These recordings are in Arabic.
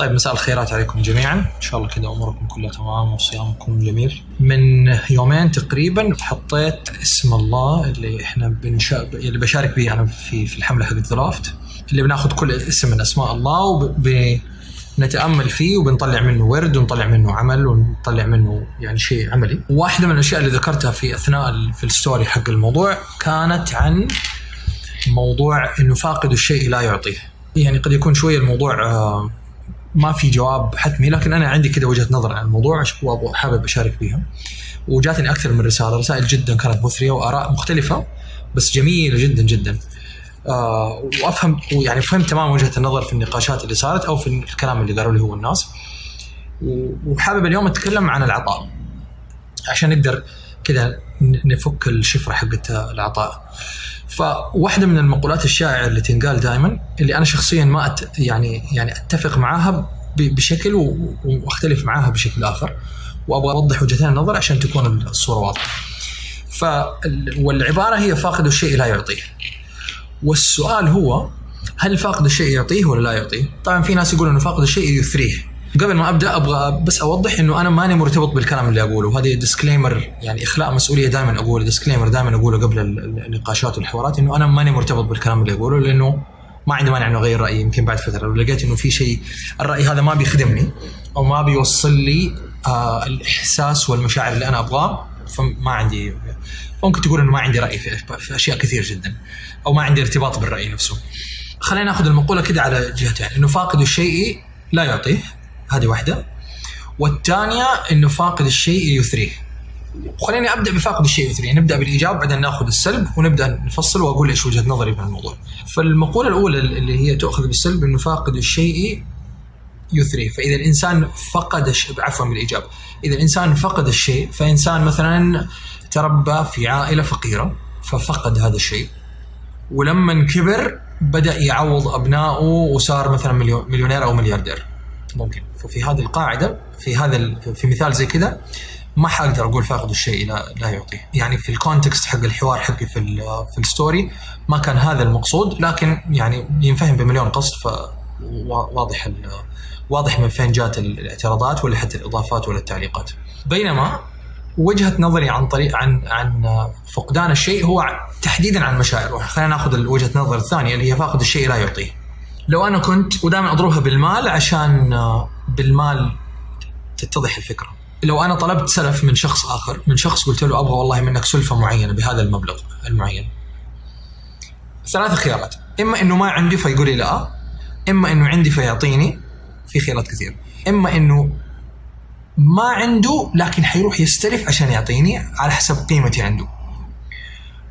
طيب مساء الخيرات عليكم جميعا. إن شاء الله كذا أموركم كلها تمام وصيامكم جميل. من يومين تقريبا حطيت اسم الله اللي إحنا بنشا... اللي بشارك به أنا في في الحملة حقت درافت اللي بناخذ كل اسم من أسماء الله وبنتامل فيه وبنطلع منه ورد ونطلع منه عمل ونطلع منه يعني شيء عملي. واحدة من الأشياء اللي ذكرتها في أثناء في الستوري حق الموضوع كانت عن موضوع إنه فاقد الشيء لا يعطيه. يعني قد يكون شوية الموضوع آه ما في جواب حتمي لكن أنا عندي كذا وجهة نظر عن الموضوع وحابب أشارك فيها. وجاتني أكثر من رسالة رسائل جدا كانت مثرية وآراء مختلفة بس جميلة جدا جدا. آه وأفهم يعني فهمت تمام وجهة النظر في النقاشات اللي صارت أو في الكلام اللي قالوا لي هو الناس. وحابب اليوم أتكلم عن العطاء. عشان نقدر كذا نفك الشفرة حقت العطاء. فواحدة من المقولات الشائعة اللي تنقال دائما اللي أنا شخصيا ما أت يعني يعني أتفق معاها بشكل وأختلف معاها بشكل آخر وأبغى أوضح وجهتين النظر عشان تكون الصورة واضحة. ف والعبارة هي فاقد الشيء لا يعطيه. والسؤال هو هل فاقد الشيء يعطيه ولا لا يعطيه؟ طبعا في ناس يقولون إنه فاقد الشيء يثريه قبل ما أبدأ أبغى بس أوضح إنه أنا ماني مرتبط بالكلام اللي أقوله. هذه disclaimer يعني إخلاء مسؤولية دائما أقول disclaimer دائما أقوله قبل النقاشات والحوارات إنه أنا ماني مرتبط بالكلام اللي أقوله لأنه ما عندي مانع إنه أغير رأيي يمكن بعد فترة. لو لقيت إنه في شيء الرأي هذا ما بيخدمني أو ما بيوصل لي آه الإحساس والمشاعر اللي أنا أبغاه فما عندي ممكن تقول إنه ما عندي رأي في, في أشياء كثير جدا أو ما عندي ارتباط بالرأي نفسه. خلينا ناخذ المقولة كده على جهتين إنه فاقد الشيء لا يعطيه هذه واحدة. والثانية إنه فاقد الشيء يثريه. وخليني أبدأ بفاقد الشيء يثريه. نبدأ بالإيجاب بعدين نأخذ السلب ونبدأ نفصل وأقول إيش وجهة نظري في الموضوع. فالمقولة الأولى اللي هي تؤخذ بالسلب إنه فاقد الشيء يثريه. فإذا الإنسان فقد عفوا بالإيجاب. إذا الإنسان فقد الشيء فإنسان مثلا تربى في عائلة فقيرة ففقد هذا الشيء. ولما كبر بدأ يعوض أبنائه وصار مثلا مليونير أو ملياردير. ممكن. ففي هذه القاعدة في هذا في مثال زي كذا ما حقدر أقول فاقد الشيء لا لا يعطيه يعني في ال context حق الحوار حقي في في الستوري ما كان هذا المقصود لكن يعني ينفهم بمليون قصد فواضح واضح من فين جات الاعتراضات ولا حتى الإضافات ولا التعليقات. بينما وجهة نظري عن طريق عن عن فقدان الشيء هو تحديدا عن المشاعر خلينا ناخذ وجهة النظر الثانية اللي هي فاقد الشيء لا يعطيه. لو أنا كنت ودائما أضربها بالمال عشان بالمال تتضح الفكرة. لو أنا طلبت سلف من شخص آخر من شخص قلت له أبغى والله منك سلفة معينة بهذا المبلغ المعين. ثلاث خيارات. إما إنه ما عندي فيقول لي لا إما إنه عندي فيعطيني في خيارات كثير إما إنه ما عنده لكن حيروح يستلف عشان يعطيني على حسب قيمتي عنده.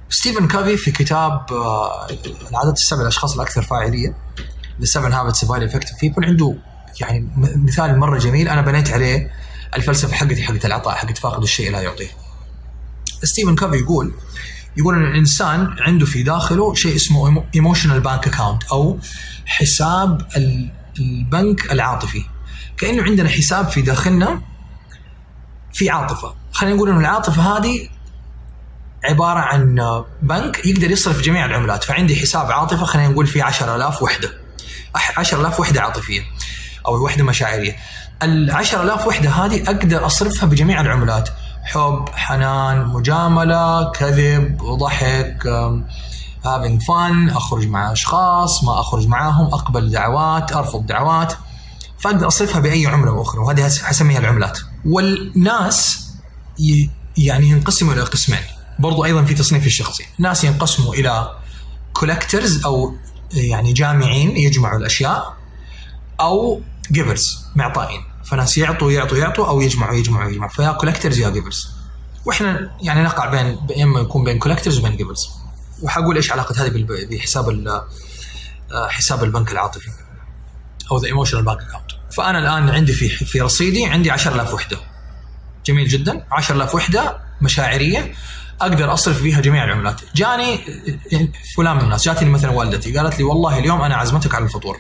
ستيفن كافي في كتاب العادات السبع الأشخاص الأكثر فاعلية The 7 Habits of Highly Effective People عنده يعني مثال مرة جميل أنا بنيت عليه الفلسفة حقتي حقت العطاء حقت فاقد الشيء لا يعطيه. ستيفن كافي يقول يقول إن الإنسان عنده في داخله شيء اسمه emotional bank account أو حساب البنك العاطفي. كأنه عندنا حساب في داخلنا في عاطفة، خلينا نقول انه العاطفة هذه عبارة عن بنك يقدر يصرف جميع العملات، فعندي حساب عاطفة خلينا نقول فيه 10000 وحدة. 10000 وحدة عاطفية أو وحدة مشاعرية. ال 10000 وحدة هذه أقدر أصرفها بجميع العملات. حب حنان مجاملة كذب ضحك having fun أخرج مع أشخاص ما أخرج معاهم أقبل دعوات أرفض دعوات. فأقدر أصرفها بأي عملة أخرى وهذه حسميها العملات. والناس يعني ينقسموا إلى قسمين. برضو أيضا في تصنيف الشخصي. ناس ينقسموا إلى collectors أو يعني جامعين يجمعوا الأشياء أو givers معطائين. فناس يعطوا يعطوا يعطوا أو يجمعوا يجمعوا يجمعوا. فيا collectors يا givers وإحنا يعني نقع بين اما يكون بين collectors وبين givers وحقول إيش علاقة هذه بحساب حساب البنك العاطفي. أو the emotional bank account فأنا الآن عندي في في رصيدي عندي 10000 وحدة. جميل جدا. 10000 وحدة مشاعرية أقدر أصرف بها جميع العملات. جاني فلان من الناس جاتني مثلا والدتي قالت لي والله اليوم أنا عزمتك على الفطور.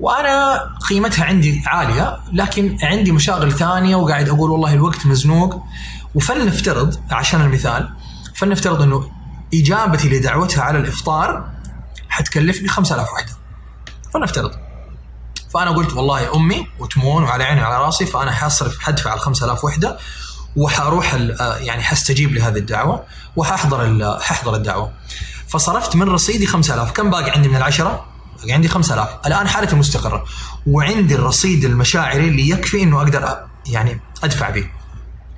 وأنا قيمتها عندي عالية لكن عندي مشاغل ثانية وقاعد أقول والله الوقت مزنوق. وفلنفترض عشان المثال فلنفترض إنه إجابتي لدعوتها على الإفطار حتكلفني 5000 وحده فلنفترض. فأنا قلت والله أمي وتمون وعلى عيني وعلى رأسي فأنا حصرف حدفع ال 5000 وحده وحروح يعني حستجيب لهذه الدعوة وححضر ححضر الدعوة. فصرفت من رصيدي 5000 كم باقي عندي من العشرة؟ باقي عندي 5000 الآن حالتي مستقرة. وعندي الرصيد المشاعري اللي يكفي إنه أقدر يعني أدفع به.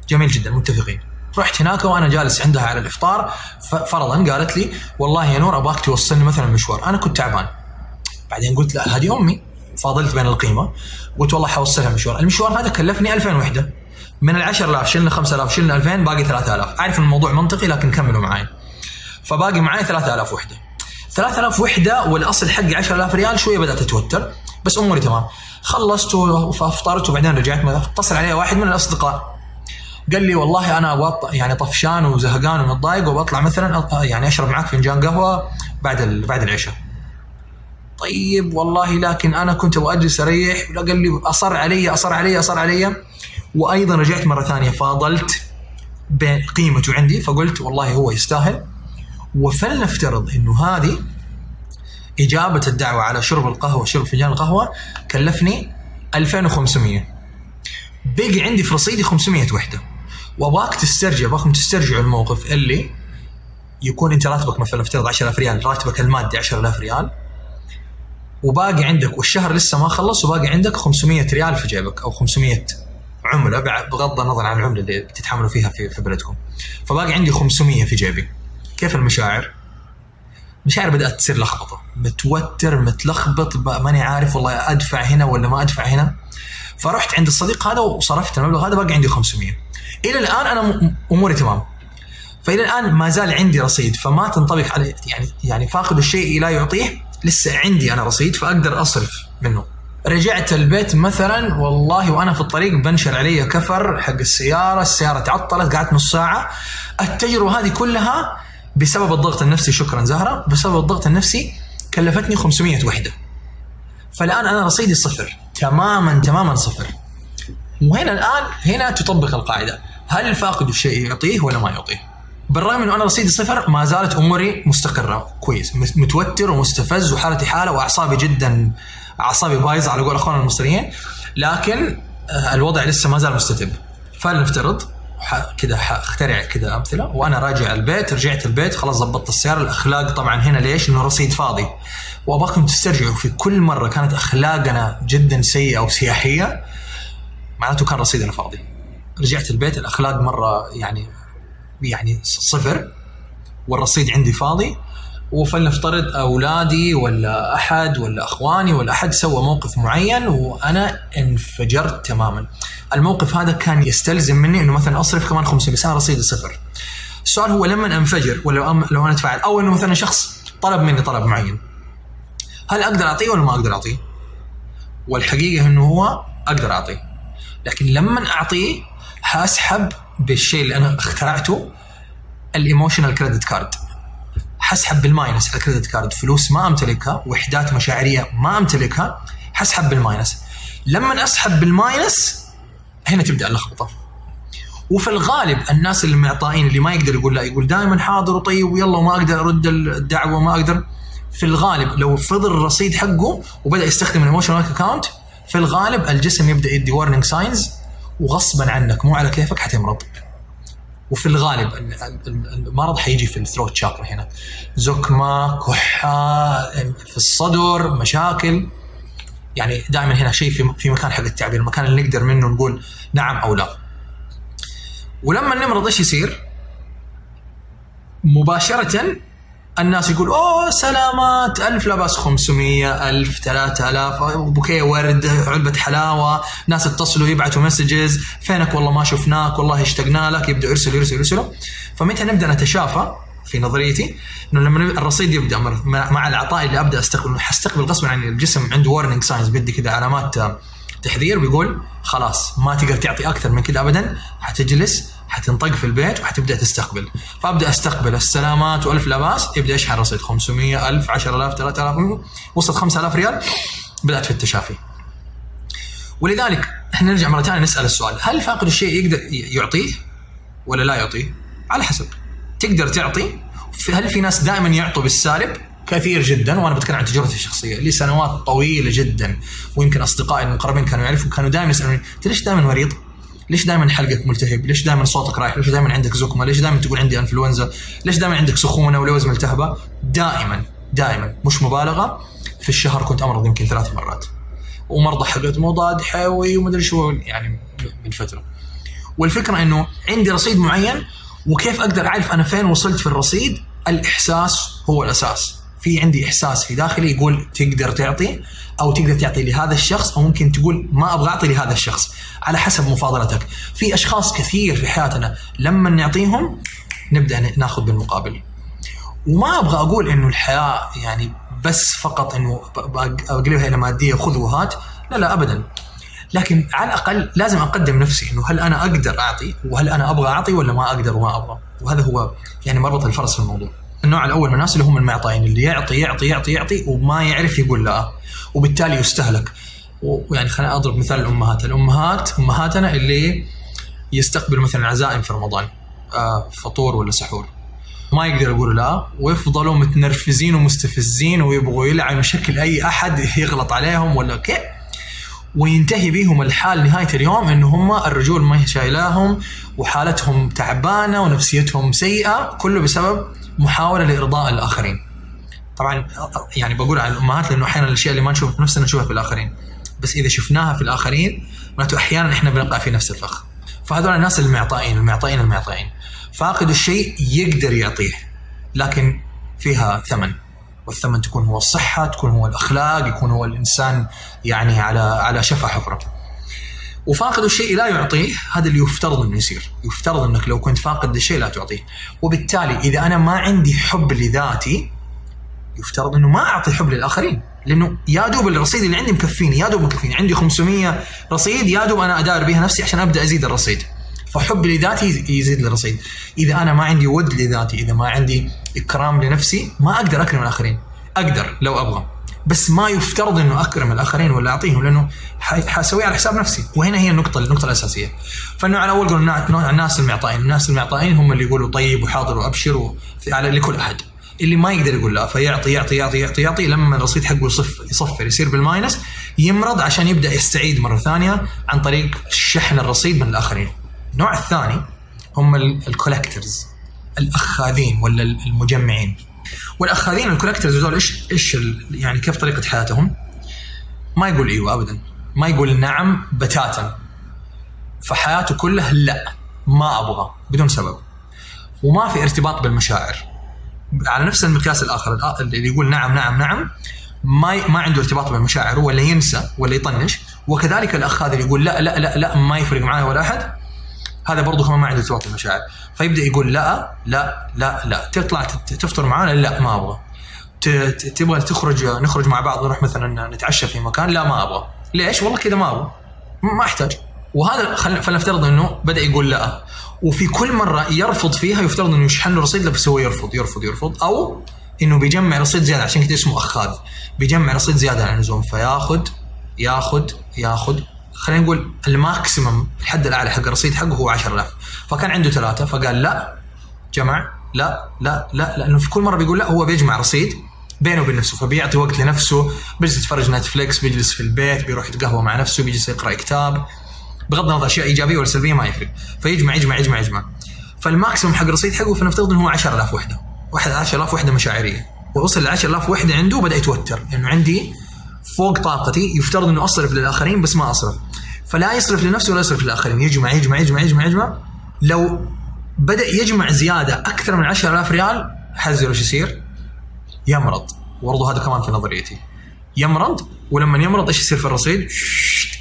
جميل جدا متفقين. رحت هناك وأنا جالس عندها على الإفطار. فرضا قالت لي والله يا نور أبغاك توصلني مثلا مشوار. أنا كنت تعبان. بعدين قلت لا هذه أمي. فاضلت بين القيمة. قلت والله حوصلها مشوار. المشوار هذا كلفني 2000 وحدة. من ال 10000 شلنا 5000 شلنا 2000 باقي 3000 أعرف إن الموضوع منطقي لكن كملوا معي فباقي معي 3000 وحدة. 3000 وحدة والأصل حقي 10000 ريال شوية بدأت اتوتر بس أموري تمام. خلصت وافطرت وبعدين رجعت اتصل علي واحد من الأصدقاء. قال لي والله أنا يعني طفشان وزهقان ومتضايق وبطلع مثلا يعني أشرب معك فنجان قهوة بعد بعد العشاء. طيب والله لكن أنا كنت أبغى اجلس اريح قال لي أصر علي أصر علي أصر علي. وأيضا رجعت مرة ثانية فاضلت بين قيمته عندي فقلت والله هو يستاهل. وفلنفترض إنه هذه إجابة الدعوة على شرب القهوة شرب فنجان القهوة كلفني 2500 بقي عندي في رصيدي 500 وحدة. وأبغاك تسترجع أبغاكم تسترجعوا الموقف اللي يكون أنت راتبك مثلا افترض 10000 ريال راتبك المادي 10000 ريال. وباقي عندك والشهر لسه ما خلص وباقي عندك 500 ريال في جيبك أو 500 عملة بغض النظر عن العملة اللي بتتعاملوا فيها في, في بلدكم. فباقي عندي 500 في جيبي. كيف المشاعر؟ مشاعر بدأت تصير لخبطة. متوتر متلخبط ماني عارف والله أدفع هنا ولا ما أدفع هنا. فرحت عند الصديق هذا وصرفت المبلغ هذا باقي عندي 500 إلى الآن أنا أموري تمام. فإلى الآن ما زال عندي رصيد فما تنطبق عليه. يعني يعني فاقد الشيء لا يعطيه لسه عندي أنا رصيد فأقدر أصرف منه. رجعت البيت مثلا والله وأنا في الطريق بنشر علي كفر حق السيارة، السيارة تعطلت قعدت نص ساعة. التجربة هذه كلها بسبب الضغط النفسي شكرا زهرة، بسبب الضغط النفسي كلفتني 500 وحدة. فالآن أنا رصيدي صفر، تماما تماما صفر. وهنا الآن هنا تطبق القاعدة، هل الفاقد الشيء يعطيه ولا ما يعطيه؟ بالرغم انه أنا رصيدي صفر ما زالت أموري مستقرة كويس متوتر ومستفز وحالتي حالة وأعصابي جدا أعصابي بايظة على قول أخواننا المصريين لكن آه، الوضع لسه ما زال مستتب. فلنفترض كذا اخترع كذا أمثلة وأنا راجع البيت رجعت البيت خلاص ضبطت السيارة الأخلاق طبعا هنا ليش؟ إنه رصيد فاضي. وأبغاكم تسترجعوا في كل مرة كانت أخلاقنا جدا سيئة وسياحيه معناته كان رصيدنا فاضي. رجعت البيت الأخلاق مرة يعني يعني صفر والرصيد عندي فاضي. وفلنفترض أولادي ولا أحد ولا أخواني ولا أحد سوى موقف معين وأنا انفجرت تماما. الموقف هذا كان يستلزم مني إنه مثلا أصرف كمان 500 بس أنا رصيدي صفر. السؤال هو لما أنفجر ولا لو أنا أتفاعل أو إنه مثلا شخص طلب مني طلب معين. هل أقدر أعطيه ولا ما أقدر أعطيه؟ والحقيقة إنه هو أقدر أعطيه. لكن لما أعطيه حاسحب بالشيء اللي أنا اخترعته ال emotional credit card حسحب بال minus. على ال credit card فلوس ما أمتلكها وحدات مشاعرية ما أمتلكها حسحب بال minus. لما أسحب بال minus هنا تبدأ اللخبطه وفي الغالب الناس اللي معطائين اللي ما يقدر يقول لا يقول دائما حاضر وطيب ويلا وما أقدر أرد الدعوة وما أقدر. في الغالب لو فضل الرصيد حقه وبدأ يستخدم ال emotional account في الغالب الجسم يبدأ يدي warning signs وغصبا عنك مو على كيفك حتمرض. وفي الغالب المرض حيجي في الثروت شاكرا هنا. زكمة كحة في الصدر مشاكل. يعني دائما هنا شيء في في مكان حق التعبير المكان اللي نقدر منه نقول نعم أو لا. ولما نمرض إيش يصير؟ مباشرة الناس يقول أوه سلامات ألف لا بأس 500 ألف 3000 بوكيه ورد علبة حلاوة ناس اتصلوا يبعثوا مسجز فينك؟ والله ما شفناك والله اشتقنا لك. يبدأ يرسل يرسل يرسلوا. فمتى نبدأ نتشافى؟ في نظريتي إنه لما الرصيد يبدأ مع العطاء اللي أبدأ استقبل حستقبل غصبا عن الجسم عنده warning signs بيدي كذا علامات تحذير بيقول خلاص ما تقدر تعطي أكثر من كذا ابدا حتجلس. حتنطق في البيت وحتبدأ تستقبل. فأبدأ أستقبل السلامات وألف لا باس يبدأ يشحن رصيد 500 1000 10000 3000 وصلت 5000 ريال بدأت في التشافي. ولذلك إحنا نرجع مرة ثانية نسأل السؤال هل فاقد الشيء يقدر يعطيه ولا لا يعطيه؟ على حسب. تقدر تعطي؟ هل في ناس دائما يعطوا بالسالب؟ كثير جدا وأنا بتكلم عن تجربتي الشخصية لسنوات طويلة جدا ويمكن أصدقائي المقربين كانوا يعرفوا كانوا دائما يسألوني انت ليش دائما مريض؟ ليش دائما حلقك ملتهب؟ ليش دائما صوتك رايح؟ ليش دائما عندك زكمة؟ ليش دائما تقول عندي إنفلونزا؟ ليش دائما عندك سخونة ولوز ملتهبة؟ دائما دائما مش مبالغة في الشهر كنت أمرض يمكن ثلاث مرات. ومرضى حقت مضاد حيوي ومدري شو يعني من فترة. والفكرة إنه عندي رصيد معين وكيف أقدر أعرف أنا فين وصلت في الرصيد؟ الإحساس هو الأساس. في عندي إحساس في داخلي يقول تقدر تعطي أو تقدر تعطي لهذا الشخص أو ممكن تقول ما أبغى أعطي لهذا الشخص. على حسب مفاضلتك. في أشخاص كثير في حياتنا لما نعطيهم نبدأ ناخذ بالمقابل. وما أبغى أقول إنه الحياة يعني بس فقط إنه أقلبها إلى مادية خذ وهات. لا لا ابدا. لكن على الأقل لازم أقدم نفسي إنه هل أنا أقدر أعطي وهل أنا أبغى أعطي ولا ما أقدر وما أبغى. وهذا هو يعني مربط الفرس في الموضوع. النوع الأول من الناس اللي هم المعطيين اللي يعطي يعطي يعطي يعطي وما يعرف يقول لا وبالتالي يستهلك. ويعني خليني أضرب مثال الأمهات. الأمهات أمهاتنا اللي يستقبلوا مثلا عزائم في رمضان آه فطور ولا سحور. ما يقدر يقولوا لا ويفضلوا متنرفزين ومستفزين ويبغوا يلعنوا شكل أي أحد يغلط عليهم ولا كيف. وينتهي بهم الحال نهاية اليوم انه هم الرجول ما شايلاهم وحالتهم تعبانة ونفسيتهم سيئة كله بسبب محاولة لإرضاء الآخرين. طبعا يعني بقول على الأمهات لأنه أحيانا الأشياء اللي ما نشوفها في نفسنا نشوفها في الآخرين. بس إذا شفناها في الآخرين معناته أحيانا إحنا بنقع في نفس الفخ. فهذول الناس المعطائين المعطائين المعطائين. فاقد الشيء يقدر يعطيه لكن فيها ثمن. والثمن تكون هو الصحة، تكون هو الأخلاق، يكون هو الإنسان يعني على على شفا حفرة. وفاقد الشيء لا يعطيه هذا اللي يفترض إنه يصير. يفترض إنك لو كنت فاقد الشيء لا تعطيه. وبالتالي إذا أنا ما عندي حب لذاتي يفترض إنه ما أعطي حب للآخرين. لأنه يا دوب الرصيد اللي عندي مكفيني يا دوب مكفيني. عندي 500 رصيد يا دوب أنا أدار بها نفسي عشان أبدأ أزيد الرصيد. فحبي لذاتي يزيد الرصيد إذا أنا ما عندي ود لذاتي إذا ما عندي إكرام لنفسي ما أقدر أكرم الآخرين. أقدر لو أبغى. بس ما يفترض إنه أكرم الآخرين ولا أعطيهم لأنه حاسوية على حساب نفسي. وهنا هي النقطة النقطة الأساسية. فالنوع الأول قلنا نوع الناس المعطائين. الناس المعطائين هم اللي يقولوا طيب وحاضر وأبشر على لكل أحد. اللي ما يقدر يقول لا فيعطي يعطي يعطي يعطي يعطي لما الرصيد حقه يصف يصفر يصير بالماينس يمرض عشان يبدأ يستعيد مرة ثانية عن طريق شحن الرصيد من الآخرين. النوع الثاني هم ال collectors الأخاذين ولا المجمعين. والأخاذين ال collectors هذول إيش إيش يعني كيف طريقة حياتهم؟ ما يقول إيوه ابدا. ما يقول نعم بتاتا. فحياته كلها لا ما أبغى بدون سبب. وما في ارتباط بالمشاعر. على نفس المقياس الآخر اللي يقول نعم نعم نعم ما ما عنده ارتباط بالمشاعر ولا ينسى ولا يطنش. وكذلك الاخ هذا اللي يقول لا لا لا لا ما يفرق معي ولا أحد. هذا برضه كمان ما عنده ارتباط بالمشاعر فيبدأ يقول لا لا لا لا. تطلع تفطر معانا لا ما أبغى. تبغى تخرج نخرج مع بعض نروح مثلا نتعشى في مكان لا ما أبغى. ليش؟ والله كذا ما أبغى. ما أحتاج. وهذا فلنفترض إنه بدأ يقول لا. وفي كل مرة يرفض فيها يفترض إنه يشحن له رصيد بس هو يرفض يرفض يرفض. أو إنه بيجمع رصيد زيادة عشان كذا اسمه أخاذ. بيجمع رصيد زيادة عن اللزوم. فياخذ ياخذ ياخذ خلينا نقول ال maximum الحد الأعلى حق الرصيد حقه هو 10000 فكان عنده ثلاثة فقال لا. جمع لا لا لا لأنه في كل مرة بيقول لا هو بيجمع رصيد بينه وبين نفسه فبيعطي وقت لنفسه. بيجلس يتفرج Netflix بيجلس في البيت بيروح يتقهوى مع نفسه بيجلس يقرأ كتاب. بغض النظر أشياء إيجابية ولا سلبية ما يفرق. فيجمع يجمع يجمع يجمع. فالماكسيموم حق الرصيد حقه فنفترض إنه هو 10000 وحدة. واحد 10000 وحدة مشاعرية. ووصل ل 10000 وحدة عنده بدا يتوتر لأنه يعني عندي فوق طاقتي يفترض إنه أصرف للآخرين بس ما أصرف. فلا يصرف لنفسه ولا يصرف للاخرين يجمع يجمع يجمع يجمع يجمع. لو بدأ يجمع زيادة أكثر من 10000 ريال حذر إيش يصير؟ يمرض. برضه هذا كمان في نظريتي. يمرض ولما يمرض إيش يصير في الرصيد؟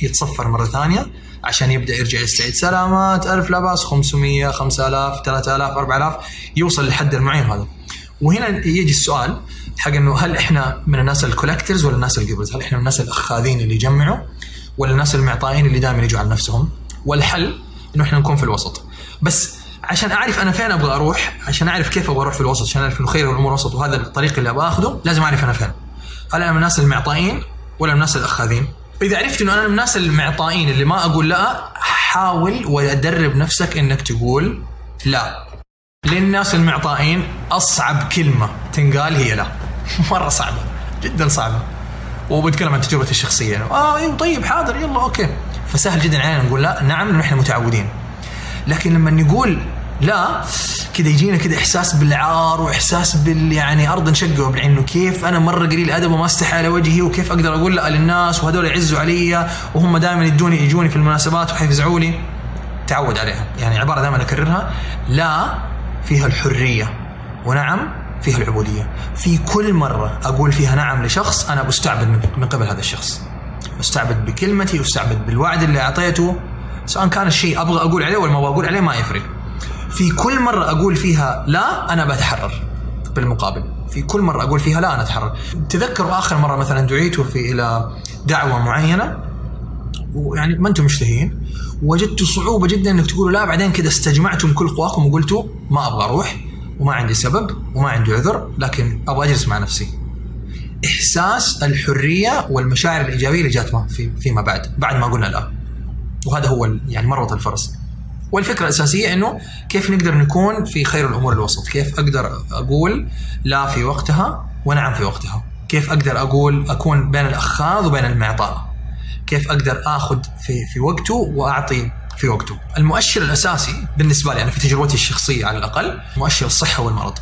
يتصفر مرة ثانية عشان يبدأ يرجع يستعيد. سلامات ألف لا باس 500 5000 3000 4000 يوصل للحد المعين هذا. وهنا يجي السؤال حق إنه هل إحنا من الناس ال collectors ولا الناس ال givers؟ هل إحنا من الناس الأخاذين اللي يجمعوا ولا الناس المعطائين اللي دائما يجوا على نفسهم؟ والحل إنه إحنا نكون في الوسط. بس عشان أعرف أنا فين أبغى أروح عشان أعرف كيف أبغى أروح في الوسط عشان أعرف إنه خير الأمور وسط وهذا الطريق اللي أبغى اخذه لازم أعرف أنا فين. هل أنا من الناس المعطائين ولا من الناس الأخاذين؟ إذا عرفت إنه أنا من الناس المعطائين اللي ما أقول لا حاول وأدرب نفسك إنك تقول لا. للناس المعطائين أصعب كلمة تنقال هي لا. مرة صعبة جدا صعبة. وبتكلم عن تجربتي الشخصية. آه أيوه طيب حاضر يلا أوكي. فسهل جدا علينا نقول لا نعم لأنه إحنا متعودين. لكن لما نقول لا كذا يجينا كذا إحساس بالعار وإحساس بال يعني أرض انشقوا بالعين انه كيف أنا مرة قليل أدب وما أستحي على وجهي وكيف أقدر أقول لا للناس وهذول يعزوا علي وهم دائما يدوني يجوني في المناسبات وحيفزعوا لي تعود عليها. يعني عبارة دائما أكررها. لا فيها الحرية. ونعم فيها العبودية. في كل مرة أقول فيها نعم لشخص أنا بستعبد من قبل هذا الشخص. استعبد بكلمتي أستعبد بالوعد اللي أعطيته. سواء كان الشيء أبغى أقول عليه ولا ما أقول عليه ما يفرق. في كل مرة أقول فيها لا أنا بتحرر بالمقابل. في كل مرة أقول فيها لا أنا أتحرر. تذكروا آخر مرة مثلا دعيتوا في إلى دعوة معينة؟ ويعني ما أنتم مشتهين. وجدتوا صعوبة جدا إنك تقولوا لا بعدين كذا استجمعتم كل قواكم وقلتوا ما أبغى أروح. وما عندي سبب وما عندي عذر لكن أبغى أجلس مع نفسي. إحساس الحرية والمشاعر الإيجابية اللي جات في فيما بعد بعد ما قلنا لا. وهذا هو يعني مربط الفرس. والفكرة الأساسية إنه كيف نقدر نكون في خير الأمور الوسط؟ كيف أقدر أقول لا في وقتها ونعم في وقتها؟ كيف أقدر أقول أكون بين الأخاذ وبين المعطاء؟ كيف أقدر آخذ في في وقته وأعطي في وقته. المؤشر الأساسي بالنسبة لي أنا في تجربتي الشخصية على الأقل مؤشر الصحة والمرض.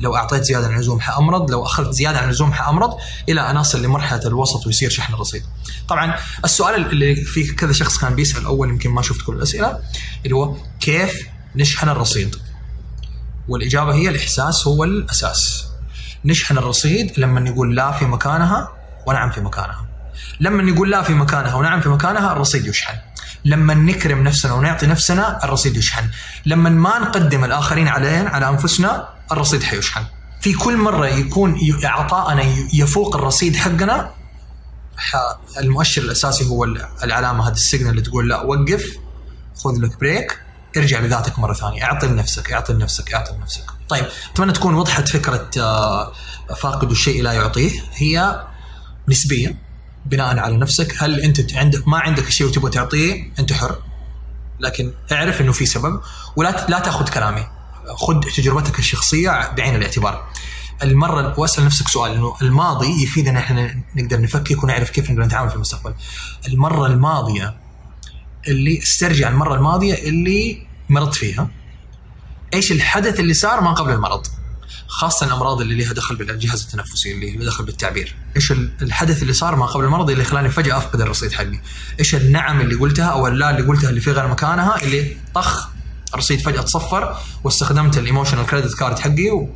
لو أعطيت زيادة عن اللزوم حأمرض لو أخذت زيادة عن اللزوم حأمرض إلى أن أصل لمرحلة الوسط ويصير شحن الرصيد طبعا السؤال اللي في كذا شخص كان بيسأل أول يمكن ما شفت كل الأسئلة اللي هو كيف نشحن الرصيد؟ والإجابة هي الإحساس هو الأساس. نشحن الرصيد لما نقول لا في مكانها ونعم في مكانها. لما نقول لا في مكانها ونعم في مكانها الرصيد يشحن. لما نكرم نفسنا ونعطي نفسنا الرصيد يشحن. لما ما نقدم الآخرين علينا على أنفسنا الرصيد حيشحن. في كل مرة يكون عطاءنا يفوق الرصيد حقنا المؤشر الأساسي هو العلامة هذه ال signal اللي تقول لا وقف خذ لك break ارجع لذاتك مرة ثانية. أعطي لنفسك أعطي لنفسك أعطي لنفسك. طيب أتمنى تكون وضحت فكرة آه، فاقد الشيء لا يعطيه. هي نسبية بناء على نفسك هل أنت عندك ما عندك شيء وتبغى تعطيه أنت حر لكن اعرف إنه في سبب ولا لا تأخذ كلامي خذ تجربتك الشخصية بعين الاعتبار المرة وأسأل نفسك سؤال إنه الماضي يفيدنا إحنا نقدر نفكك ونعرف كيف نقدر نتعامل في المستقبل. المرة الماضية اللي استرجع المرة الماضية اللي مرضت فيها إيش الحدث اللي صار ما قبل المرض؟ خاصة الأمراض اللي لها دخل بالجهاز التنفسي اللي له دخل بالتعبير إيش الحدث اللي صار ما قبل المرض اللي خلاني فجأة أفقد الرصيد حقي إيش النعم اللي قلتها أو اللا اللي قلتها اللي في غير مكانها اللي طخ الرصيد فجأة تصفر واستخدمت ال emotional credit card حقي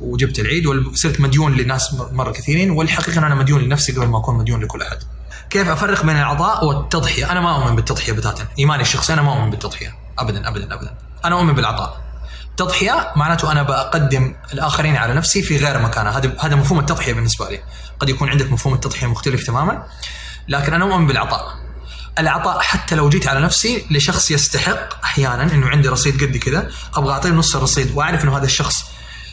وجبت العيد وصرت مديون لناس مرة كثيرين والحقيقة أنا مديون لنفسي قبل ما أكون مديون لكل أحد. كيف أفرق بين العطاء والتضحية؟ أنا ما أؤمن بالتضحية بتاتا، إيماني الشخصي أنا ما أؤمن بالتضحية ابدا ابدا ابدا. أنا أؤمن بالعطاء. تضحيه معناته أنا بقدم الآخرين على نفسي في غير مكانها، هذا هذا مفهوم التضحية بالنسبة لي. قد يكون عندك مفهوم التضحية مختلف تماما لكن أنا أؤمن بالعطاء. العطاء حتى لو جيت على نفسي لشخص يستحق أحيانا إنه عندي رصيد قد كذا أبغى أعطيه نص الرصيد وأعرف إنه هذا الشخص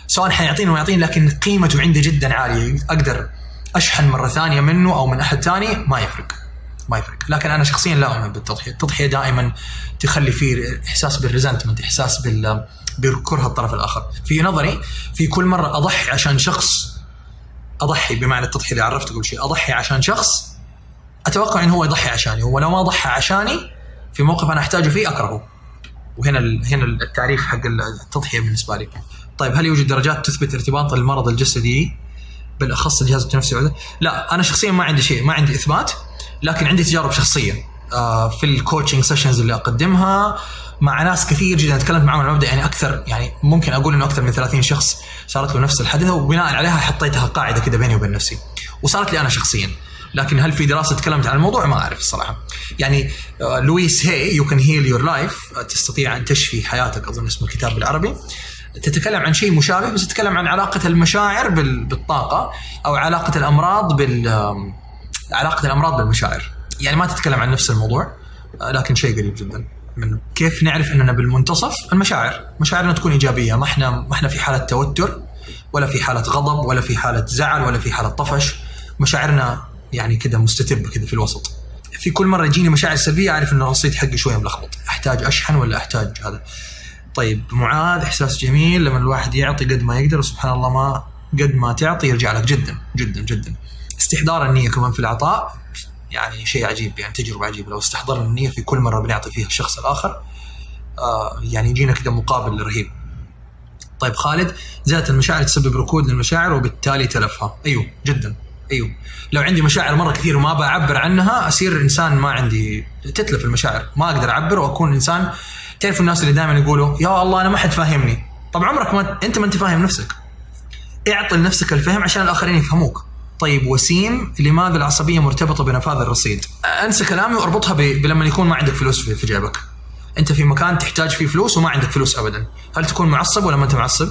سواء حيعطيني أو يعطيني لكن قيمته عندي جدا عالية أقدر أشحن مرة ثانية منه أو من أحد ثاني ما يفرق ما يفرق. لكن أنا شخصيا لا أؤمن بالتضحية. التضحية دائما تخلي فيه إحساس بالريزنتمنت إحساس بال بكره الطرف الآخر. في نظري في كل مرة أضحي عشان شخص أضحي بمعنى التضحية اللي عرفت قبل شيء. أضحي عشان شخص أتوقع إنه هو يضحي عشاني. ولو ما ضحى عشاني في موقف أنا أحتاجه فيه أكرهه. وهنا هنا التعريف حق التضحية بالنسبة لي. طيب هل يوجد درجات تثبت ارتباط المرض الجسدي؟ بالأخص الجهاز التنفسي لا أنا شخصيا ما عندي شيء. ما عندي إثبات. لكن عندي تجارب شخصية. آه، في ال coaching sessions اللي أقدمها مع ناس كثير جدا تكلمت معهم المبدا يعني أكثر يعني ممكن أقول إنه أكثر من 30 شخص صارت له نفس الحادثه وبناء عليها حطيتها قاعدة كذا بيني وبين نفسي. وصارت لي أنا شخصيا. لكن هل في دراسة تكلمت عن الموضوع؟ ما أعرف الصراحة. يعني آه، Louise Hay You Can Heal Your Life تستطيع أن تشفي حياتك أظن اسم الكتاب بالعربي. تتكلم عن شيء مشابه بس تتكلم عن علاقة المشاعر بالطاقة أو علاقة الأمراض بال علاقة الأمراض بالمشاعر. يعني ما تتكلم عن نفس الموضوع لكن شيء قريب جدا منه. كيف نعرف أننا بالمنتصف؟ المشاعر. مشاعرنا تكون إيجابية. ما إحنا ما إحنا في حالة توتر ولا في حالة غضب ولا في حالة زعل ولا في حالة طفش. مشاعرنا يعني كذا مستتب كذا في الوسط. في كل مرة يجيني مشاعر سلبية أعرف إن الرصيد حقي شوية ملخبط. أحتاج أشحن ولا أحتاج هذا؟ طيب معاذ إحساس جميل لما الواحد يعطي قد ما يقدر. سبحان الله ما قد ما تعطي يرجع لك جدا جدا جدا. استحضار النية كمان في العطاء يعني شيء عجيب يعني تجربة عجيبة. لو استحضرنا النية في كل مرة بنعطي فيها الشخص الآخر آه يعني يجينا كذا مقابل رهيب. طيب خالد زادت المشاعر تسبب ركود للمشاعر وبالتالي تلفها. أيوه جدا. أيوه. لو عندي مشاعر مرة كثير وما بعبر عنها أصير إنسان ما عندي تتلف المشاعر. ما أقدر أعبر وأكون إنسان. تعرف الناس اللي دائما يقولوا يا الله أنا ما حد فاهمني. طب عمرك ما أنت ما أنت فاهم نفسك. اعطي لنفسك الفهم عشان الآخرين يفهموك. طيب وسيم لماذا العصبية مرتبطة بنفاذ الرصيد؟ أنسى كلامي وأربطها بلما يكون ما عندك فلوس في جيبك. أنت في مكان تحتاج فيه فلوس وما عندك فلوس ابدا، هل تكون معصب ولا ما أنت معصب؟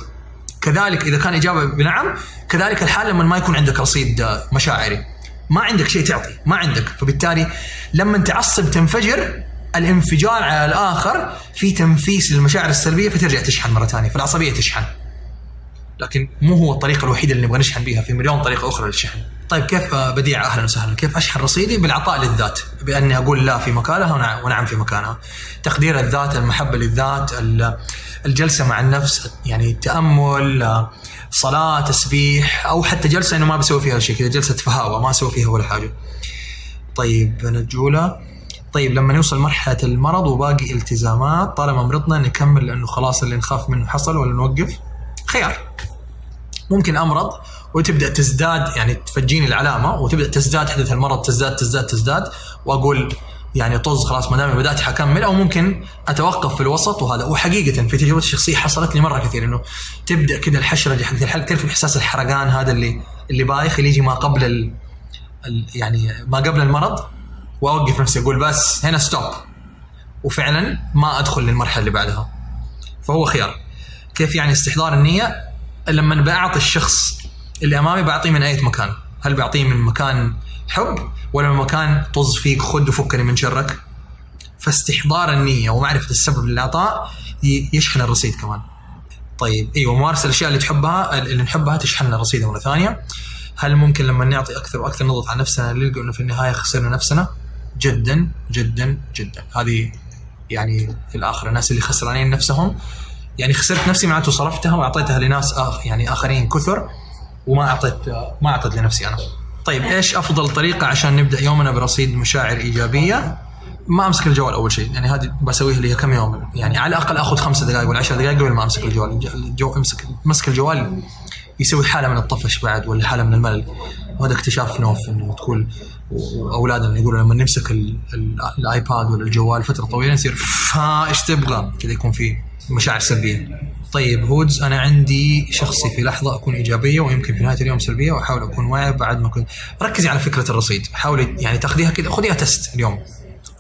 كذلك إذا كان إجابة بنعم كذلك الحال لما ما يكون عندك رصيد مشاعري. ما عندك شيء تعطي، ما عندك، فبالتالي لما تعصب تنفجر الانفجار على الآخر في تنفيس للمشاعر السلبية فترجع تشحن مرة ثانية، فالعصبية تشحن. لكن مو هو الطريقة الوحيدة اللي نبغى نشحن بها في مليون طريقة أخرى للشحن. طيب كيف بديع أهلا وسهلا كيف أشحن رصيدي بالعطاء للذات بأني أقول لا في مكانها ونعم في مكانها. تقدير الذات، المحبة للذات، الجلسة مع النفس يعني التامل صلاة تسبيح أو حتى جلسة إنه ما بسوي فيها شيء كذا جلسة فهاوة ما أسوي فيها ولا حاجة. طيب نجولة طيب لما نوصل مرحلة المرض وباقي التزامات طالما مرضنا نكمل لأنه خلاص اللي نخاف منه حصل ولا نوقف؟ خيار ممكن أمرض وتبدأ تزداد يعني تفجيني العلامة وتبدأ تزداد حدث المرض تزداد تزداد تزداد وأقول يعني طز خلاص ما دام بدأت حكمل أو ممكن أتوقف في الوسط وهذا. وحقيقة في تجربتي الشخصيه حصلت لي مرة كثير إنه تبدأ كذا الحشرة حقت الحلق تعرف إحساس الحرقان هذا اللي اللي بايخ اللي يجي ما قبل ال يعني ما قبل المرض وأوقف نفسي أقول بس هنا ستوب وفعلا ما أدخل للمرحلة اللي بعدها. فهو خيار. كيف يعني استحضار النية؟ لما بعطي الشخص اللي أمامي بعطيه من أي مكان. هل بعطيه من مكان حب ولا من مكان طز فيك خد وفكني من شرك؟ فاستحضار النية ومعرفة السبب للعطاء يشحن الرصيد كمان. طيب أيوه ممارسه الأشياء اللي تحبها اللي نحبها تشحن لنا رصيد مرة ثانية. هل ممكن لما نعطي أكثر وأكثر نضغط على نفسنا نلقى إنه في النهاية خسرنا نفسنا؟ جدا جدا جدا. هذه يعني في الآخر الناس اللي خسرانين نفسهم يعني خسرت نفسي معناته صرفتها وأعطيتها لناس آخ يعني آخرين كثر وما أعطيت ما اعطيت لنفسي أنا. طيب إيش أفضل طريقة عشان نبدأ يومنا برصيد مشاعر إيجابية؟ ما أمسك الجوال أول شيء يعني هذه بسويها لي كم يوم يعني على الأقل آخذ خمسة دقائق ولا 10 دقائق قبل ما أمسك الجوال الجو امسك مسك الجوال يسوي حالة من الطفش بعد ولا حالة من الملل وهذا اكتشاف نوف إنه تقول واولادنا يقولوا لما نمسك الآيباد ولا الجوال فترة طويلة نصير فا إيش تبغى؟ كذا يكون في مشاعر سلبية. طيب هودز أنا عندي شخصي في لحظة أكون إيجابية ويمكن في نهاية اليوم سلبية وأحاول أكون واعي بعد ما كنت ركزي على فكرة الرصيد. حاولي يعني تاخذيها كذا خذيها تست اليوم.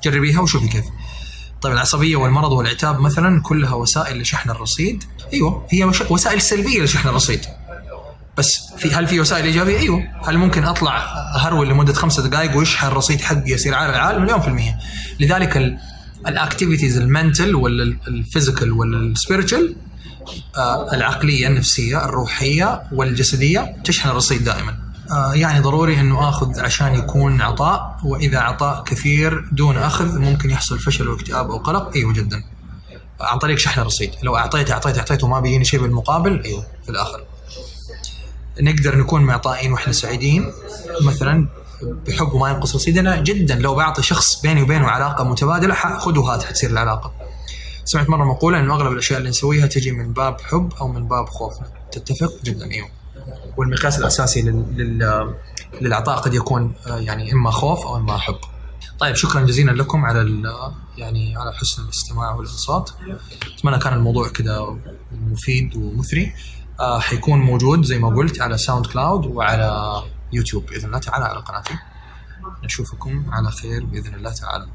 جربيها وشوفي كيف. طيب العصبية والمرض والعتاب مثلا كلها وسائل لشحن الرصيد. أيوه هي وسائل سلبية لشحن الرصيد. بس في هل في وسائل إيجابية؟ أيوه، هل ممكن أطلع أهرول لمدة خمسة دقائق ويشحن الرصيد حقي يصير عالي العال مليون في المية. لذلك الاكتيفيتيز المنتل ولا الفيزيكال ولا السبيريتشال آه العقلية النفسية الروحية والجسدية تشحن الرصيد دائما. آه يعني ضروري إنه آخذ عشان يكون عطاء وإذا عطاء كثير دون أخذ ممكن يحصل فشل واكتئاب أو قلق أيوه جدا. عن طريق شحن الرصيد، لو اعطيت اعطيت اعطيت وما بيجيني شيء بالمقابل أيوه في الآخر. نقدر نكون معطائين وإحنا سعيدين مثلا بحب وما ينقص رصيدنا جدا لو بعطي شخص بيني وبينه علاقة متبادلة خذ وهات حتصير العلاقة. سمعت مرة مقولة انه أغلب الأشياء اللي نسويها تجي من باب حب أو من باب خوف تتفق جدا إيوه. والمقياس الأساسي لل... لل... للعطاء قد يكون يعني إما خوف أو إما حب. طيب شكرا جزيلا لكم على. يعني على حسن الاستماع والانصات. أتمنى كان الموضوع كذا مفيد ومثري. آه حيكون موجود زي ما قلت على SoundCloud وعلى يوتيوب بإذن الله تعالى على قناتي. نشوفكم على خير بإذن الله تعالى.